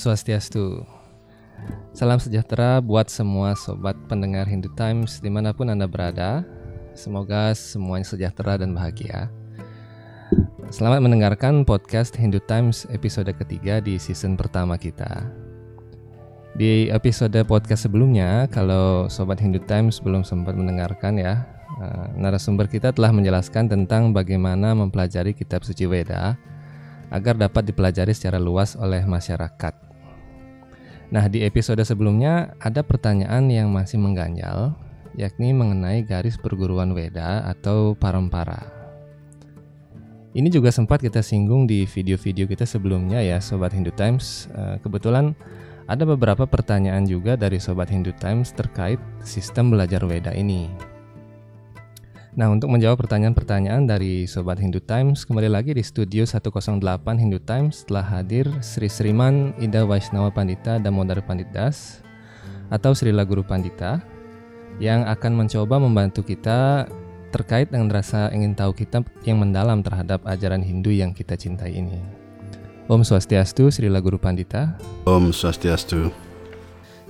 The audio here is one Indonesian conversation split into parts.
Swastiastu. Salam sejahtera buat semua sobat pendengar Hindu Times di mana pun Anda berada. Semoga semuanya sejahtera dan bahagia. Selamat mendengarkan podcast Hindu Times episode ketiga di season pertama kita. Di episode podcast sebelumnya, kalau sobat Hindu Times belum sempat mendengarkan ya, eh, narasumber kita telah menjelaskan tentang bagaimana mempelajari kitab suci Weda agar dapat dipelajari secara luas oleh masyarakat. Nah, di episode sebelumnya ada pertanyaan yang masih mengganjal, yakni mengenai garis perguruan Weda atau parampara. Ini juga sempat kita singgung di video-video kita sebelumnya ya, Sobat Hindu Times. Eh, kebetulan ada beberapa pertanyaan juga dari Sobat Hindu Times terkait sistem belajar Weda ini. Nah, untuk menjawab pertanyaan-pertanyaan dari Sobat Hindu Times, kembali lagi di studio 108 Hindu Times telah hadir Sri Sriman Ida Vaisnawa Pandita Damodar Panditas atau Srila Guru Pandita yang akan mencoba membantu kita terkait dengan rasa ingin tahu kita yang mendalam terhadap ajaran Hindu yang kita cintai ini. Om Swastiastu, Srila Guru Pandita. Om Swastiastu.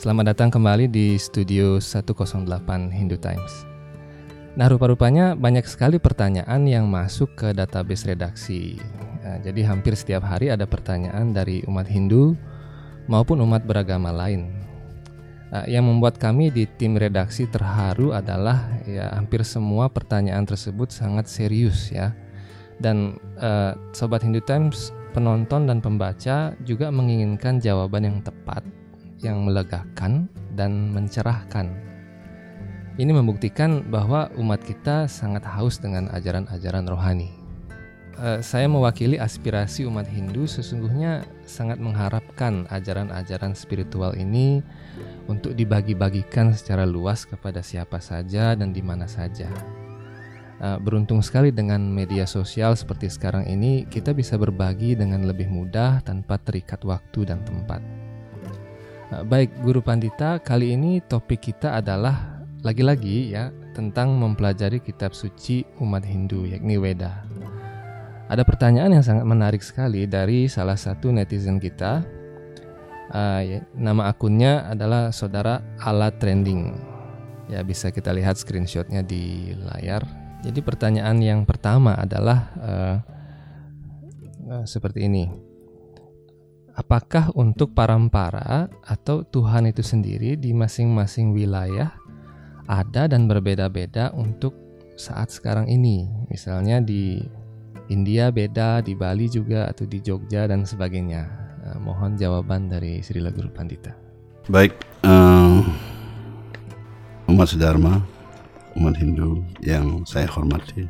Selamat datang kembali di studio 108 Hindu Times. Nah, rupa-rupanya banyak sekali pertanyaan yang masuk ke database redaksi. Nah, jadi hampir setiap hari ada pertanyaan dari umat Hindu maupun umat beragama lain. Nah, yang membuat kami di tim redaksi terharu adalah ya hampir semua pertanyaan tersebut sangat serius ya. Dan uh, sobat Hindu Times, penonton dan pembaca juga menginginkan jawaban yang tepat, yang melegakan dan mencerahkan ini membuktikan bahwa umat kita sangat haus dengan ajaran-ajaran rohani. Uh, saya mewakili aspirasi umat Hindu sesungguhnya sangat mengharapkan ajaran-ajaran spiritual ini untuk dibagi-bagikan secara luas kepada siapa saja dan di mana saja. Uh, beruntung sekali dengan media sosial seperti sekarang ini, kita bisa berbagi dengan lebih mudah tanpa terikat waktu dan tempat. Uh, baik, Guru Pandita, kali ini topik kita adalah lagi-lagi ya tentang mempelajari kitab suci umat Hindu yakni Weda. Ada pertanyaan yang sangat menarik sekali dari salah satu netizen kita. Uh, ya, nama akunnya adalah saudara Ala Trending. Ya bisa kita lihat screenshotnya di layar. Jadi pertanyaan yang pertama adalah uh, uh, seperti ini. Apakah untuk parampara atau Tuhan itu sendiri di masing-masing wilayah ada dan berbeda-beda untuk saat sekarang ini. Misalnya di India beda, di Bali juga atau di Jogja dan sebagainya. Uh, mohon jawaban dari Sri Guru Pandita. Baik, uh, umat sedharma, umat Hindu yang saya hormati,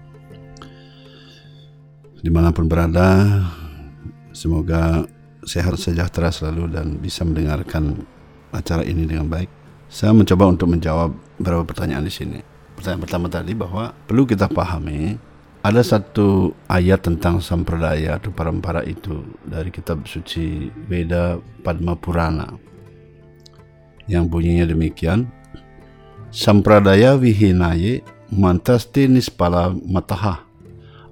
di mana pun berada, semoga sehat sejahtera selalu dan bisa mendengarkan acara ini dengan baik. Saya mencoba untuk menjawab beberapa pertanyaan di sini. Pertanyaan pertama tadi bahwa perlu kita pahami ada satu ayat tentang sampradaya atau parampara itu dari kitab suci Veda Padma Purana yang bunyinya demikian Sampradaya vihinaye mantasti nispala mataha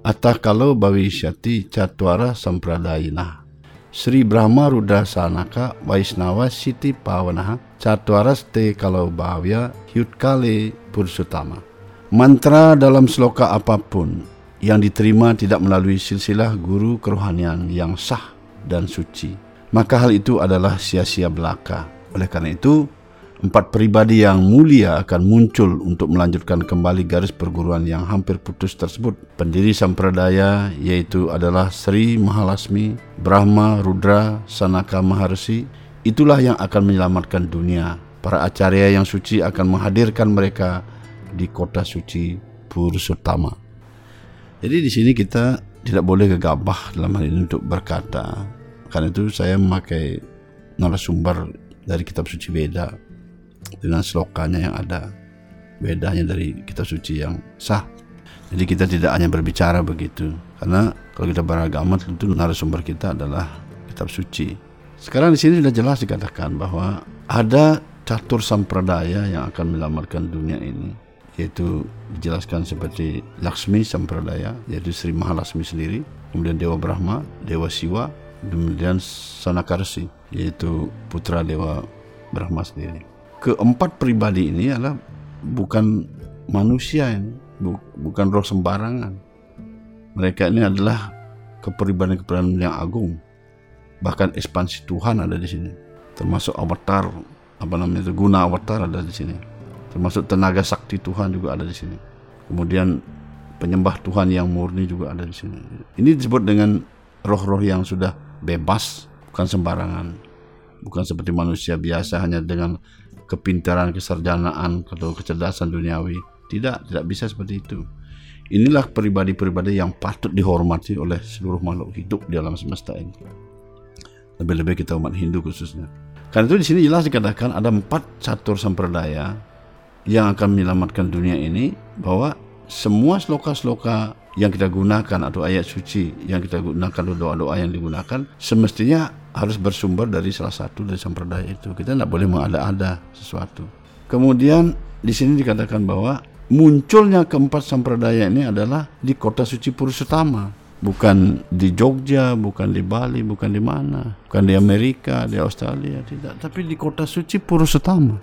atah kalau bawisyati catwara sampradayina Sri Brahma Rudra Sanaka Vaisnava Siti Pavanaha Catwaraste kalau Bhavya Hyutkale Pursutama. Mantra dalam sloka apa pun yang diterima tidak melalui silsilah guru kerohanian yang sah dan suci, maka hal itu adalah sia-sia belaka. Oleh karena itu, empat pribadi yang mulia akan muncul untuk melanjutkan kembali garis perguruan yang hampir putus tersebut. Pendiri Sampradaya yaitu adalah Sri Mahalasmi, Brahma, Rudra, Sanaka Maharsi, Itulah yang akan menyelamatkan dunia. Para acarya yang suci akan menghadirkan mereka di kota suci Purushotama. Jadi di sini kita tidak boleh gegabah dalam hal ini untuk berkata. Karena itu saya memakai narasumber dari kitab suci Beda dengan slokanya yang ada bedanya dari kitab suci yang sah. Jadi kita tidak hanya berbicara begitu. Karena kalau kita beragama tentu narasumber kita adalah kitab suci. Sekarang di sini sudah jelas dikatakan bahwa ada catur sampradaya yang akan menyelamatkan dunia ini yaitu dijelaskan seperti Laksmi Sampradaya yaitu Sri Mahalasmi sendiri kemudian Dewa Brahma, Dewa Siwa kemudian Sanakarsi yaitu putra dewa Brahma sendiri. Keempat pribadi ini adalah bukan manusia ini, bukan roh sembarangan. Mereka ini adalah kepribadian-kepribadian yang agung. Bahkan ekspansi Tuhan ada di sini. Termasuk avatar apa namanya itu guna avatar ada di sini. Termasuk tenaga sakti Tuhan juga ada di sini. Kemudian penyembah Tuhan yang murni juga ada di sini. Ini disebut dengan roh-roh yang sudah bebas, bukan sembarangan. Bukan seperti manusia biasa hanya dengan kepintaran, kesarjanaan atau kecerdasan duniawi. Tidak, tidak bisa seperti itu. Inilah pribadi-pribadi yang patut dihormati oleh seluruh makhluk hidup di alam semesta ini. Lebih-lebih kita umat Hindu khususnya. Karena itu di sini jelas dikatakan ada empat catur sampradaya yang akan menyelamatkan dunia ini bahwa semua sloka-sloka yang kita gunakan atau ayat suci yang kita gunakan atau doa-doa yang digunakan semestinya harus bersumber dari salah satu dari sampradaya itu. Kita tidak boleh mengada-ada sesuatu. Kemudian di sini dikatakan bahwa munculnya keempat sampradaya ini adalah di kota suci Purusutama, bukan di Jogja, bukan di Bali, bukan di mana, bukan di Amerika, di Australia, tidak, tapi di kota suci Purusutama.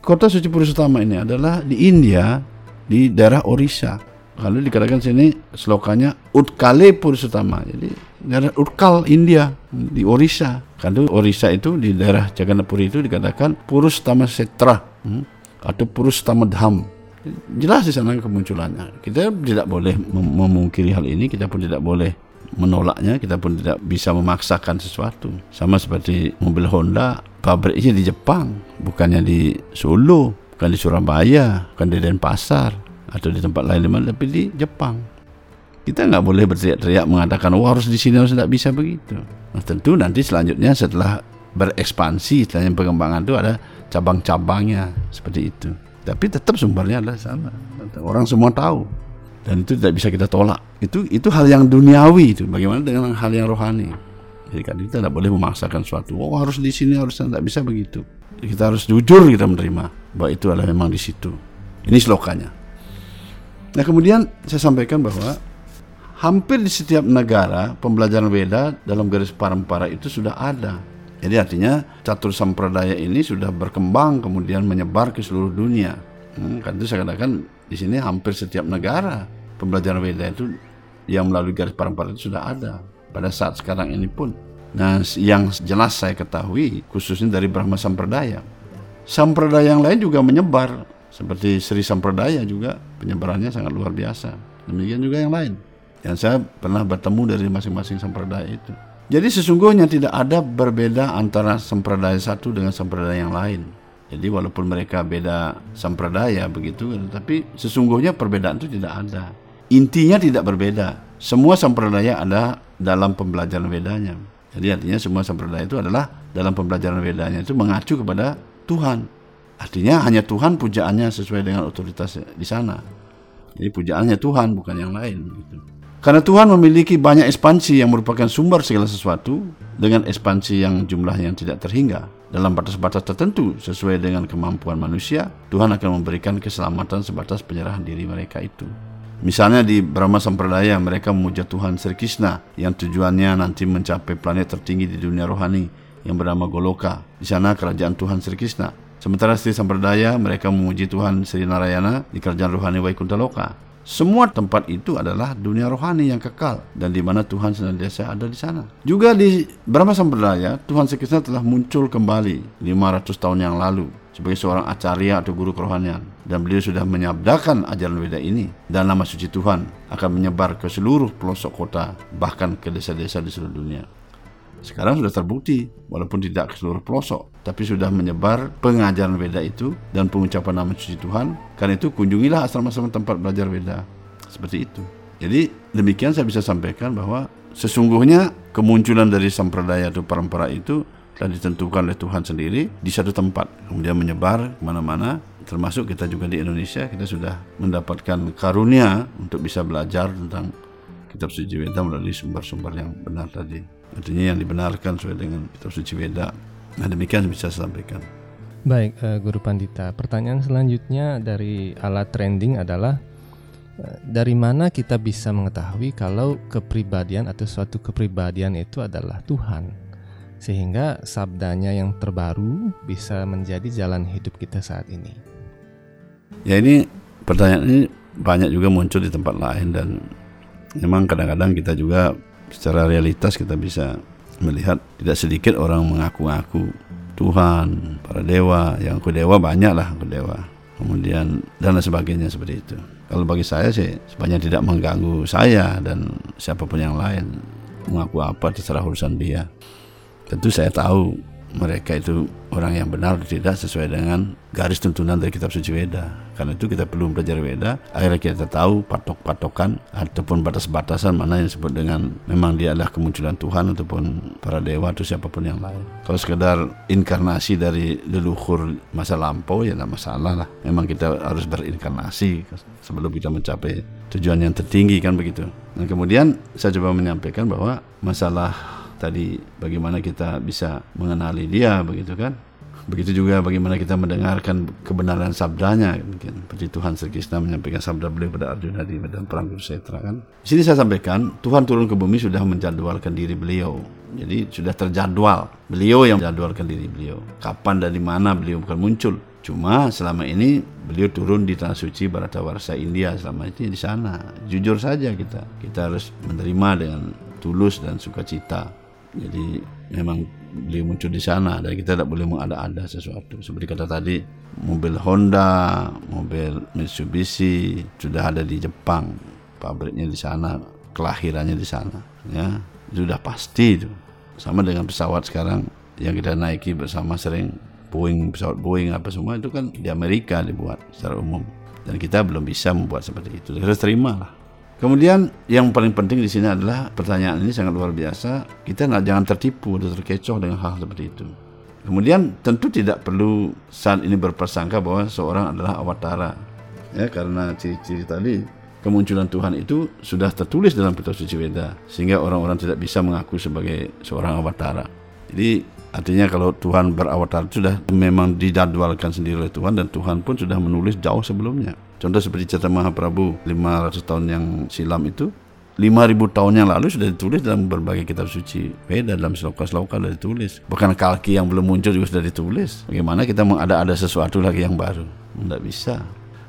Kota suci Purusutama ini adalah di India di daerah Orissa. Lalu dikatakan sini slokanya Utkale Purushotama. Jadi daerah Utkal India di Orissa. Karena Orissa itu di daerah Jagannapuri itu dikatakan Purushotama Setra hmm, atau Purushotama Dham. Jelas di sana kemunculannya. Kita tidak boleh mem memungkiri hal ini, kita pun tidak boleh menolaknya, kita pun tidak bisa memaksakan sesuatu. Sama seperti mobil Honda, pabriknya di Jepang, bukannya di Solo bukan di Surabaya, bukan di Denpasar atau di tempat lain tapi di Jepang. Kita nggak boleh berteriak-teriak mengatakan, oh harus di sini harus tidak bisa begitu. Nah, tentu nanti selanjutnya setelah berekspansi, setelah pengembangan itu ada cabang-cabangnya seperti itu. Tapi tetap sumbernya adalah sama. Orang semua tahu dan itu tidak bisa kita tolak. Itu itu hal yang duniawi itu. Bagaimana dengan hal yang rohani? Jadi kan kita tidak boleh memaksakan suatu. Oh harus di sini harus tidak bisa begitu. Kita harus jujur kita menerima bahwa itu adalah memang di situ. Ini slokanya. Nah kemudian saya sampaikan bahwa hampir di setiap negara pembelajaran Weda dalam garis parampara itu sudah ada. Jadi artinya catur sampradaya ini sudah berkembang kemudian menyebar ke seluruh dunia. Hmm, kan itu saya katakan di sini hampir setiap negara pembelajaran Weda itu yang melalui garis parampara itu sudah ada pada saat sekarang ini pun. Nah, yang jelas saya ketahui khususnya dari Brahma Sampradaya Sampradaya yang lain juga menyebar seperti Sri Sampradaya juga penyebarannya sangat luar biasa. Demikian juga yang lain. Yang saya pernah bertemu dari masing-masing sampradaya itu. Jadi sesungguhnya tidak ada berbeda antara sampradaya satu dengan sampradaya yang lain. Jadi walaupun mereka beda sampradaya begitu, tapi sesungguhnya perbedaan itu tidak ada. Intinya tidak berbeda. Semua sampradaya ada dalam pembelajaran bedanya. Jadi artinya semua sampradaya itu adalah dalam pembelajaran bedanya itu mengacu kepada Tuhan. Artinya hanya Tuhan pujaannya sesuai dengan otoritas di sana. Jadi pujaannya Tuhan bukan yang lain. Gitu. Karena Tuhan memiliki banyak ekspansi yang merupakan sumber segala sesuatu dengan ekspansi yang jumlahnya yang tidak terhingga. Dalam batas-batas tertentu sesuai dengan kemampuan manusia, Tuhan akan memberikan keselamatan sebatas penyerahan diri mereka itu. Misalnya di Brahma Sampradaya mereka memuja Tuhan Sri Krishna yang tujuannya nanti mencapai planet tertinggi di dunia rohani yang bernama Goloka. Di sana kerajaan Tuhan Sri Krishna. Sementara Sri Sampradaya mereka memuji Tuhan Sri Narayana di kerajaan rohani Vaikuntha Loka. Semua tempat itu adalah dunia rohani yang kekal dan di mana Tuhan senantiasa ada di sana. Juga di Brahma Sampradaya, Tuhan Krishna telah muncul kembali 500 tahun yang lalu sebagai seorang acarya atau guru kerohanian dan beliau sudah menyabdakan ajaran Weda ini dan nama suci Tuhan akan menyebar ke seluruh pelosok kota bahkan ke desa-desa di seluruh dunia. Sekarang sudah terbukti, walaupun tidak ke seluruh pelosok, tapi sudah menyebar pengajaran Weda itu dan pengucapan nama suci Tuhan. Karena itu kunjungilah asrama-asrama tempat belajar Weda. Seperti itu. Jadi demikian saya bisa sampaikan bahwa sesungguhnya kemunculan dari sampradaya atau parampara itu telah ditentukan oleh Tuhan sendiri di satu tempat kemudian menyebar ke mana-mana termasuk kita juga di Indonesia kita sudah mendapatkan karunia untuk bisa belajar tentang kitab suci Weda melalui sumber-sumber yang benar tadi artinya yang dibenarkan sesuai dengan kitab suci Weda. Nah demikian bisa saya sampaikan. Baik, uh, Guru Pandita. Pertanyaan selanjutnya dari alat trending adalah Eh, dari mana kita bisa mengetahui kalau kepribadian atau suatu kepribadian itu adalah Tuhan, sehingga sabdanya yang terbaru bisa menjadi jalan hidup kita saat ini? Ya ini pertanyaan ini banyak juga muncul di tempat lain dan memang kadang-kadang kita juga secara realitas kita bisa melihat tidak sedikit orang mengaku-ngaku Tuhan, para dewa, yang aku dewa banyak lah aku dewa. Kemudian dan lain sebagainya seperti itu. Kalau bagi saya sih sebanyak tidak mengganggu saya dan siapa pun yang lain mengaku apa terserah urusan dia. Tentu saya tahu mereka itu orang yang benar atau tidak sesuai dengan garis tuntunan dari kitab suci Weda. Karena itu kita perlu belajar Weda, akhirnya kita tahu patok-patokan ataupun batas-batasan mana yang disebut dengan memang dia adalah kemunculan Tuhan ataupun para dewa atau siapa pun yang lain. Kalau sekedar inkarnasi dari leluhur masa lampau ya tidak masalah lah. Memang kita harus berinkarnasi sebelum kita mencapai tujuan yang tertinggi kan begitu. Dan kemudian saya coba menyampaikan bahwa masalah tadi bagaimana kita bisa mengenali dia begitu kan? Begitu juga bagaimana kita mendengarkan kebenaran sabdanya mungkin. Seperti Tuhan Sri Krishna menyampaikan sabda beliau pada Arjuna di medan perang Kurukshetra kan? Di sini saya sampaikan Tuhan turun ke bumi sudah menjadwalkan diri beliau. Jadi sudah terjadwal. Beliau yang menjadwalkan diri beliau. Kapan dan di mana beliau bukan muncul. Cuma selama ini beliau turun di tanah suci Baratawarsa India selama ini di sana. Jujur saja kita. Kita harus menerima dengan tulus dan sukacita jadi memang beliau muncul di sana dan kita tidak boleh mengada-ada sesuatu. Seperti kata tadi, mobil Honda, mobil Mitsubishi sudah ada di Jepang, pabriknya di sana, kelahirannya di sana. Ya, sudah pasti itu. Sama dengan pesawat sekarang yang kita naiki bersama sering Boeing, pesawat Boeing apa semua itu kan di Amerika dibuat secara umum. Dan kita belum bisa membuat seperti itu. Kita harus terima lah. Kemudian yang paling penting di sini adalah pertanyaan ini sangat luar biasa. Kita nak jangan tertipu atau terkecoh dengan hal seperti itu. Kemudian tentu tidak perlu saat ini berprasangka bahwa seorang adalah awatara. Ya, karena ciri-ciri tadi kemunculan Tuhan itu sudah tertulis dalam kitab suci Weda sehingga orang-orang tidak bisa mengaku sebagai seorang awatara. Jadi artinya kalau Tuhan berawatara itu sudah memang dijadwalkan sendiri oleh Tuhan dan Tuhan pun sudah menulis jauh sebelumnya. Contoh seperti cerita Mahaprabhu 500 tahun yang silam itu 5000 tahun yang lalu sudah ditulis dalam berbagai kitab suci Veda dalam sloka-sloka sudah ditulis bahkan kalki yang belum muncul juga sudah ditulis bagaimana kita ada-ada sesuatu lagi yang baru tidak bisa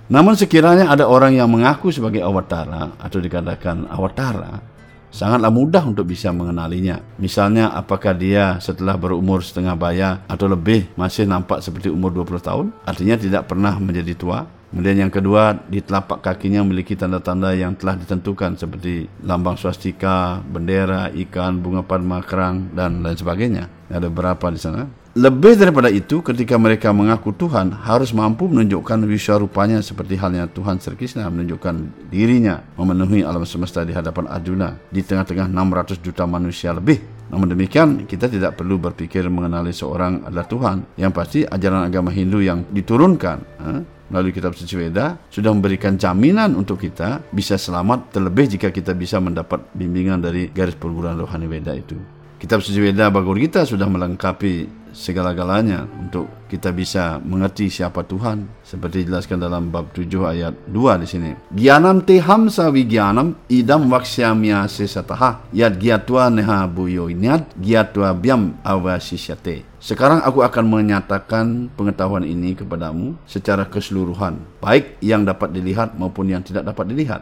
namun sekiranya ada orang yang mengaku sebagai awatara atau dikatakan awatara sangatlah mudah untuk bisa mengenalinya. Misalnya apakah dia setelah berumur setengah baya atau lebih masih nampak seperti umur 20 tahun, artinya tidak pernah menjadi tua. Kemudian yang kedua, di telapak kakinya memiliki tanda-tanda yang telah ditentukan seperti lambang swastika, bendera, ikan, bunga padma, kerang, dan lain sebagainya. Ada berapa di sana? Lebih daripada itu, ketika mereka mengaku Tuhan, harus mampu menunjukkan wiswarupanya seperti halnya Tuhan Sri Krishna menunjukkan dirinya memenuhi alam semesta di hadapan Arjuna di tengah-tengah 600 juta manusia lebih. Namun demikian, kita tidak perlu berpikir mengenali seorang adalah Tuhan. Yang pasti ajaran agama Hindu yang diturunkan, eh, melalui kitab suci Weda sudah memberikan jaminan untuk kita bisa selamat terlebih jika kita bisa mendapat bimbingan dari garis perguruan rohani Weda itu. Kitab suci Weda Bhagavad Gita sudah melengkapi segala-galanya untuk kita bisa mengerti siapa Tuhan seperti dijelaskan dalam bab 7 ayat 2 di sini. Gyanam te hamsa vigyanam idam vaksyamya sesataha yad gyatwa neha buyo inyat gyatwa biam awasisyate. Sekarang aku akan menyatakan pengetahuan ini kepadamu secara keseluruhan, baik yang dapat dilihat maupun yang tidak dapat dilihat.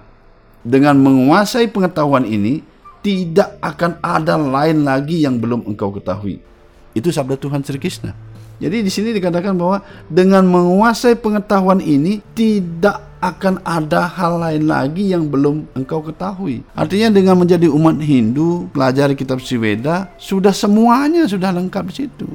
Dengan menguasai pengetahuan ini, tidak akan ada lain lagi yang belum engkau ketahui itu sabda Tuhan Sri Krishna. Jadi di sini dikatakan bahwa dengan menguasai pengetahuan ini tidak akan ada hal lain lagi yang belum engkau ketahui. Artinya dengan menjadi umat Hindu, pelajari kitab Siweda, sudah semuanya sudah lengkap di situ.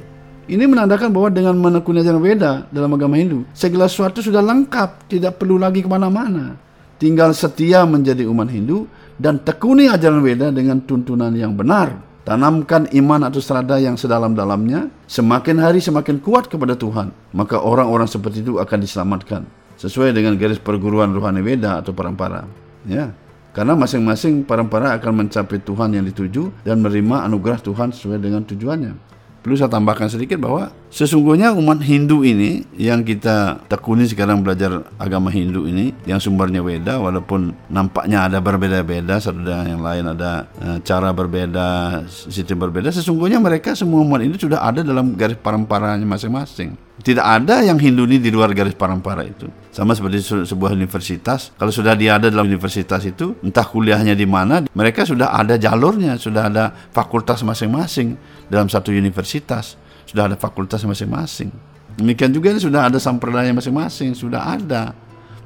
Ini menandakan bahwa dengan menekuni ajaran Weda dalam agama Hindu, segala sesuatu sudah lengkap, tidak perlu lagi ke mana-mana. Tinggal setia menjadi umat Hindu dan tekuni ajaran Weda dengan tuntunan yang benar Tanamkan iman atau serada yang sedalam-dalamnya, semakin hari semakin kuat kepada Tuhan, maka orang-orang seperti itu akan diselamatkan sesuai dengan garis perguruan rohani Weda atau parampara. Ya. Karena masing-masing parampara akan mencapai Tuhan yang dituju dan menerima anugerah Tuhan sesuai dengan tujuannya. Perlu saya tambahkan sedikit bahwa Sesungguhnya umat Hindu ini yang kita tekuni sekarang belajar agama Hindu ini yang sumbernya Weda walaupun nampaknya ada berbeda-beda satu dengan yang lain ada e, cara berbeda, sistem berbeda sesungguhnya mereka semua umat ini sudah ada dalam garis paramparanya masing-masing. Tidak ada yang Hindu ini di luar garis parampara itu. Sama seperti sebuah universitas, kalau sudah dia ada dalam universitas itu, entah kuliahnya di mana, mereka sudah ada jalurnya, sudah ada fakultas masing-masing dalam satu universitas sudah ada fakultas masing-masing. Demikian juga ini sudah ada sampradaya masing-masing, sudah ada.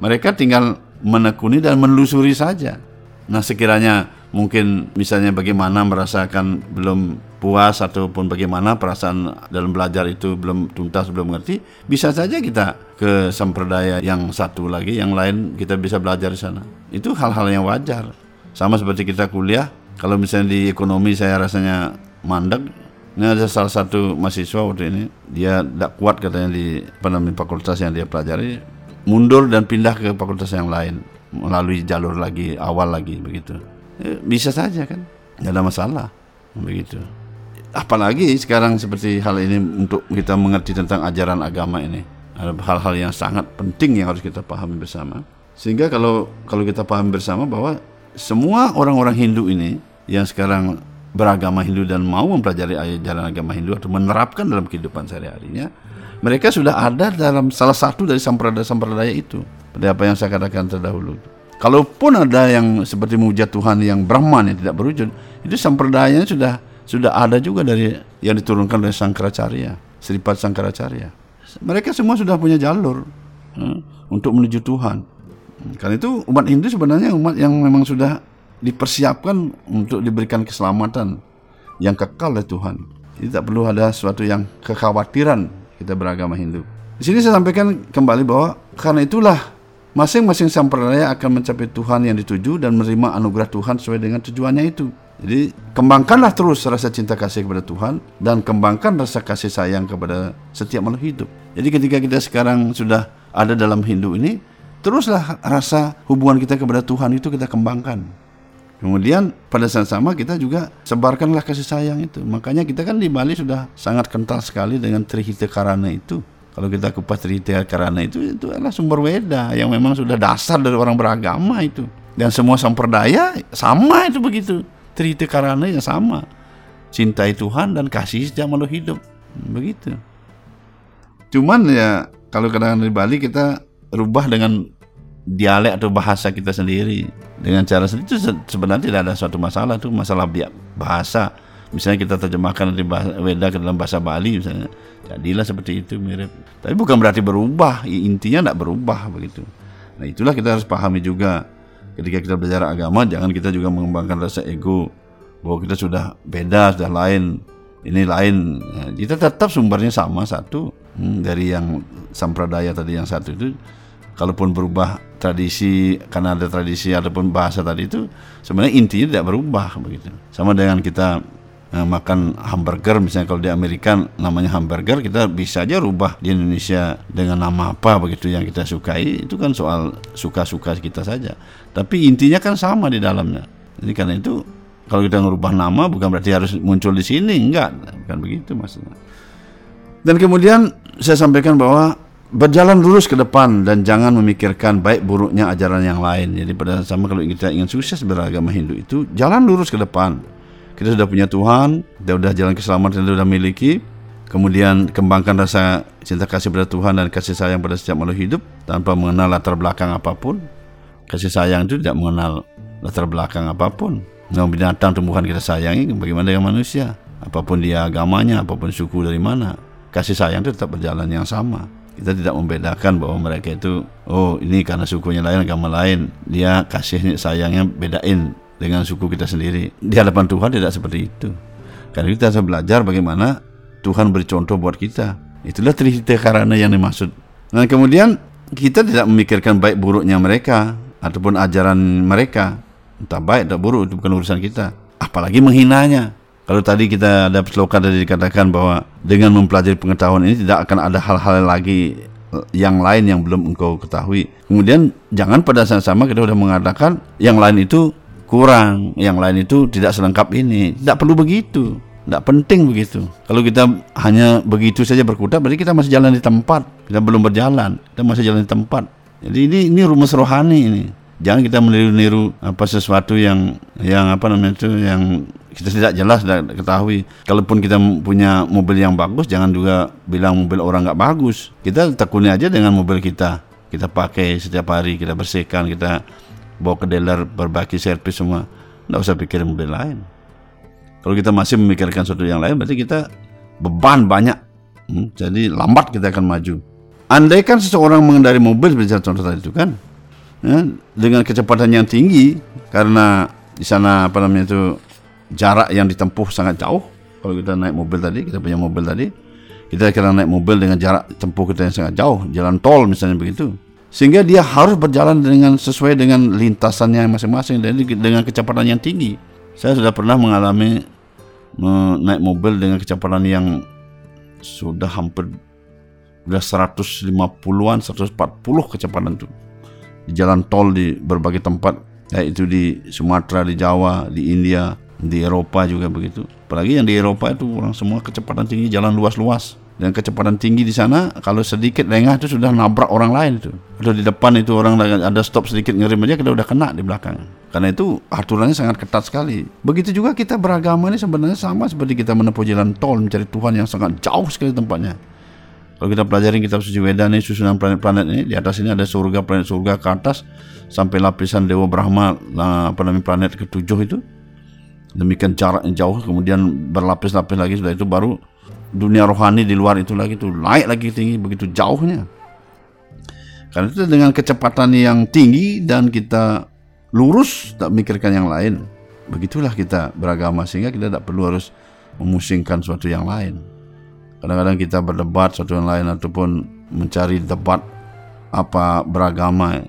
Mereka tinggal menekuni dan menelusuri saja. Nah sekiranya mungkin misalnya bagaimana merasakan belum puas ataupun bagaimana perasaan dalam belajar itu belum tuntas belum mengerti bisa saja kita ke sampradaya yang satu lagi yang lain kita bisa belajar di sana itu hal-hal yang wajar sama seperti kita kuliah kalau misalnya di ekonomi saya rasanya mandek ini ada salah satu mahasiswa waktu ini, dia tidak kuat katanya di apa fakultas yang dia pelajari, mundur dan pindah ke fakultas yang lain melalui jalur lagi awal lagi begitu. Ya, bisa saja kan, tidak ada masalah begitu. Apalagi sekarang seperti hal ini untuk kita mengerti tentang ajaran agama ini, ada hal-hal yang sangat penting yang harus kita pahami bersama. Sehingga kalau kalau kita pahami bersama bahwa semua orang-orang Hindu ini yang sekarang beragama Hindu dan mau mempelajari ajaran agama Hindu atau menerapkan dalam kehidupan sehari-harinya, mereka sudah ada dalam salah satu dari sampradaya-sampradaya itu. Pada apa yang saya katakan terdahulu. Kalaupun ada yang seperti mewujud Tuhan yang Brahman yang tidak berwujud, itu sampradayanya sudah sudah ada juga dari yang diturunkan dari Sangkaracarya, Sripat Sangkaracarya. Mereka semua sudah punya jalur hmm, untuk menuju Tuhan. Karena itu umat Hindu sebenarnya umat yang memang sudah dipersiapkan untuk diberikan keselamatan yang kekal oleh Tuhan. Jadi tak perlu ada sesuatu yang kekhawatiran kita beragama Hindu. Di sini saya sampaikan kembali bahwa karena itulah masing-masing sampradaya akan mencapai Tuhan yang dituju dan menerima anugerah Tuhan sesuai dengan tujuannya itu. Jadi kembangkanlah terus rasa cinta kasih kepada Tuhan dan kembangkan rasa kasih sayang kepada setiap makhluk hidup. Jadi ketika kita sekarang sudah ada dalam Hindu ini, teruslah rasa hubungan kita kepada Tuhan itu kita kembangkan. Kemudian pada saat sama kita juga sebarkanlah kasih sayang itu. Makanya kita kan di Bali sudah sangat kental sekali dengan Trihita Karana itu. Kalau kita kupas Trihita Karana itu itu adalah sumber weda yang memang sudah dasar dari orang beragama itu. Dan semua samperdaya sama itu begitu. Trihita Karana yang sama. Cintai Tuhan dan kasih setiap makhluk hidup. Begitu. Cuman ya kalau kadang-kadang di Bali kita rubah dengan dialek atau bahasa kita sendiri dengan cara sendiri itu sebenarnya tidak ada suatu masalah itu masalah bahasa. Misalnya kita terjemahkan dari bahasa Weda ke dalam bahasa Bali misalnya jadilah seperti itu mirip. Tapi bukan berarti berubah intinya tidak berubah begitu. Nah itulah kita harus pahami juga ketika kita belajar agama jangan kita juga mengembangkan rasa ego bahwa kita sudah beda sudah lain ini lain. Nah, kita tetap sumbernya sama satu hmm, dari yang sampradaya tadi yang satu itu kalaupun berubah tradisi karena ada tradisi ataupun bahasa tadi itu sebenarnya intinya tidak berubah begitu. Sama dengan kita eh, makan hamburger misalnya kalau di Amerika namanya hamburger kita bisa aja rubah di Indonesia dengan nama apa begitu yang kita sukai itu kan soal suka-suka kita saja. Tapi intinya kan sama di dalamnya. Jadi karena itu kalau kita merubah nama bukan berarti harus muncul di sini enggak. Bukan begitu maksudnya. Dan kemudian saya sampaikan bahwa berjalan lurus ke depan dan jangan memikirkan baik buruknya ajaran yang lain. Jadi pada sama kalau kita ingin sukses beragama Hindu itu jalan lurus ke depan. Kita sudah punya Tuhan, kita sudah jalan keselamatan kita sudah miliki. Kemudian kembangkan rasa cinta kasih pada Tuhan dan kasih sayang pada setiap makhluk hidup tanpa mengenal latar belakang apa pun. Kasih sayang itu tidak mengenal latar belakang apa pun. Nah, binatang tumbuhan kita sayangi bagaimana dengan manusia? Apa pun dia agamanya, apa pun suku dari mana, kasih sayang itu tetap berjalan yang sama kita tidak membedakan bahwa mereka itu oh ini karena sukunya lain agama lain. Dia kasihnya sayangnya bedain dengan suku kita sendiri. Di hadapan Tuhan tidak seperti itu. Karena kita harus belajar bagaimana Tuhan beri contoh buat kita. Itulah trihita karana yang dimaksud. Nah kemudian kita tidak memikirkan baik buruknya mereka ataupun ajaran mereka. Entah baik atau buruk itu bukan urusan kita. Apalagi menghinanya kalau tadi kita ada sloka tadi dikatakan bahwa dengan mempelajari pengetahuan ini tidak akan ada hal-hal lagi yang lain yang belum engkau ketahui. Kemudian jangan pada saat sama kita sudah mengatakan yang lain itu kurang, yang lain itu tidak selengkap ini. Tidak perlu begitu. Tidak penting begitu. Kalau kita hanya begitu saja berkutat, berarti kita masih jalan di tempat. Kita belum berjalan, kita masih jalan di tempat. Jadi ini ini rumus rohani ini. Jangan kita meniru-niru apa sesuatu yang yang apa namanya itu yang kita tidak jelas tidak ketahui. Kalaupun kita punya mobil yang bagus, jangan juga bilang mobil orang nggak bagus. Kita tekuni aja dengan mobil kita. Kita pakai setiap hari, kita bersihkan, kita bawa ke dealer, berbagi servis semua. Tidak usah pikir mobil lain. Kalau kita masih memikirkan sesuatu yang lain, berarti kita beban banyak. Hmm, jadi lambat kita akan maju. Andai kan seseorang mengendari mobil seperti contoh tadi itu kan, ya, dengan kecepatan yang tinggi, karena di sana apa namanya itu jarak yang ditempuh sangat jauh. Kalau kita naik mobil tadi, kita punya mobil tadi, kita kira naik mobil dengan jarak tempuh kita yang sangat jauh, jalan tol misalnya begitu. Sehingga dia harus berjalan dengan sesuai dengan lintasannya masing-masing dan dengan kecepatan yang tinggi. Saya sudah pernah mengalami naik mobil dengan kecepatan yang sudah hampir sudah 150-an, 140 kecepatan itu di jalan tol di berbagai tempat yaitu di Sumatera, di Jawa, di India, di Eropa juga begitu. Apalagi yang di Eropa itu orang semua kecepatan tinggi, jalan luas-luas. Dan kecepatan tinggi di sana kalau sedikit lengah itu sudah nabrak orang lain itu. Atau di depan itu orang ada stop sedikit ngerim aja kita udah kena di belakang. Karena itu aturannya sangat ketat sekali. Begitu juga kita beragama ini sebenarnya sama seperti kita menempuh jalan tol mencari Tuhan yang sangat jauh sekali tempatnya kalau kita pelajari kitab suci Weda ini susunan planet-planet ini di atas ini ada surga planet surga ke atas sampai lapisan Dewa Brahma apa namanya planet ketujuh itu. Demikian jarak yang jauh kemudian berlapis-lapis lagi sudah itu baru dunia rohani di luar itu lagi itu naik lagi tinggi begitu jauhnya. Karena itu dengan kecepatan yang tinggi dan kita lurus tak mikirkan yang lain begitulah kita beragama sehingga kita tidak perlu harus memusingkan sesuatu yang lain kadang-kadang kita berdebat sesuatu yang lain ataupun mencari debat apa beragama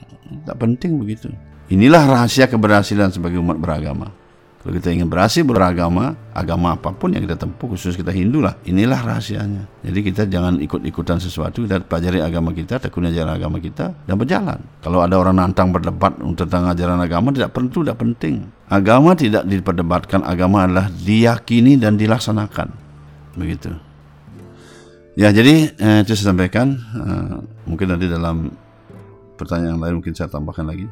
tak penting begitu inilah rahasia keberhasilan sebagai umat beragama kalau kita ingin berhasil beragama, agama apa pun yang kita tempuh, khusus kita Hindu lah, inilah rahasianya. Jadi kita jangan ikut-ikutan sesuatu, kita pelajari agama kita, tekuni ajaran agama kita, dan berjalan. Kalau ada orang nantang berdebat tentang ajaran agama, tidak perlu, tidak penting. Agama tidak diperdebatkan, agama adalah diyakini dan dilaksanakan. Begitu. Ya, jadi eh, itu saya sampaikan. Eh, mungkin nanti dalam pertanyaan lain mungkin saya tambahkan lagi.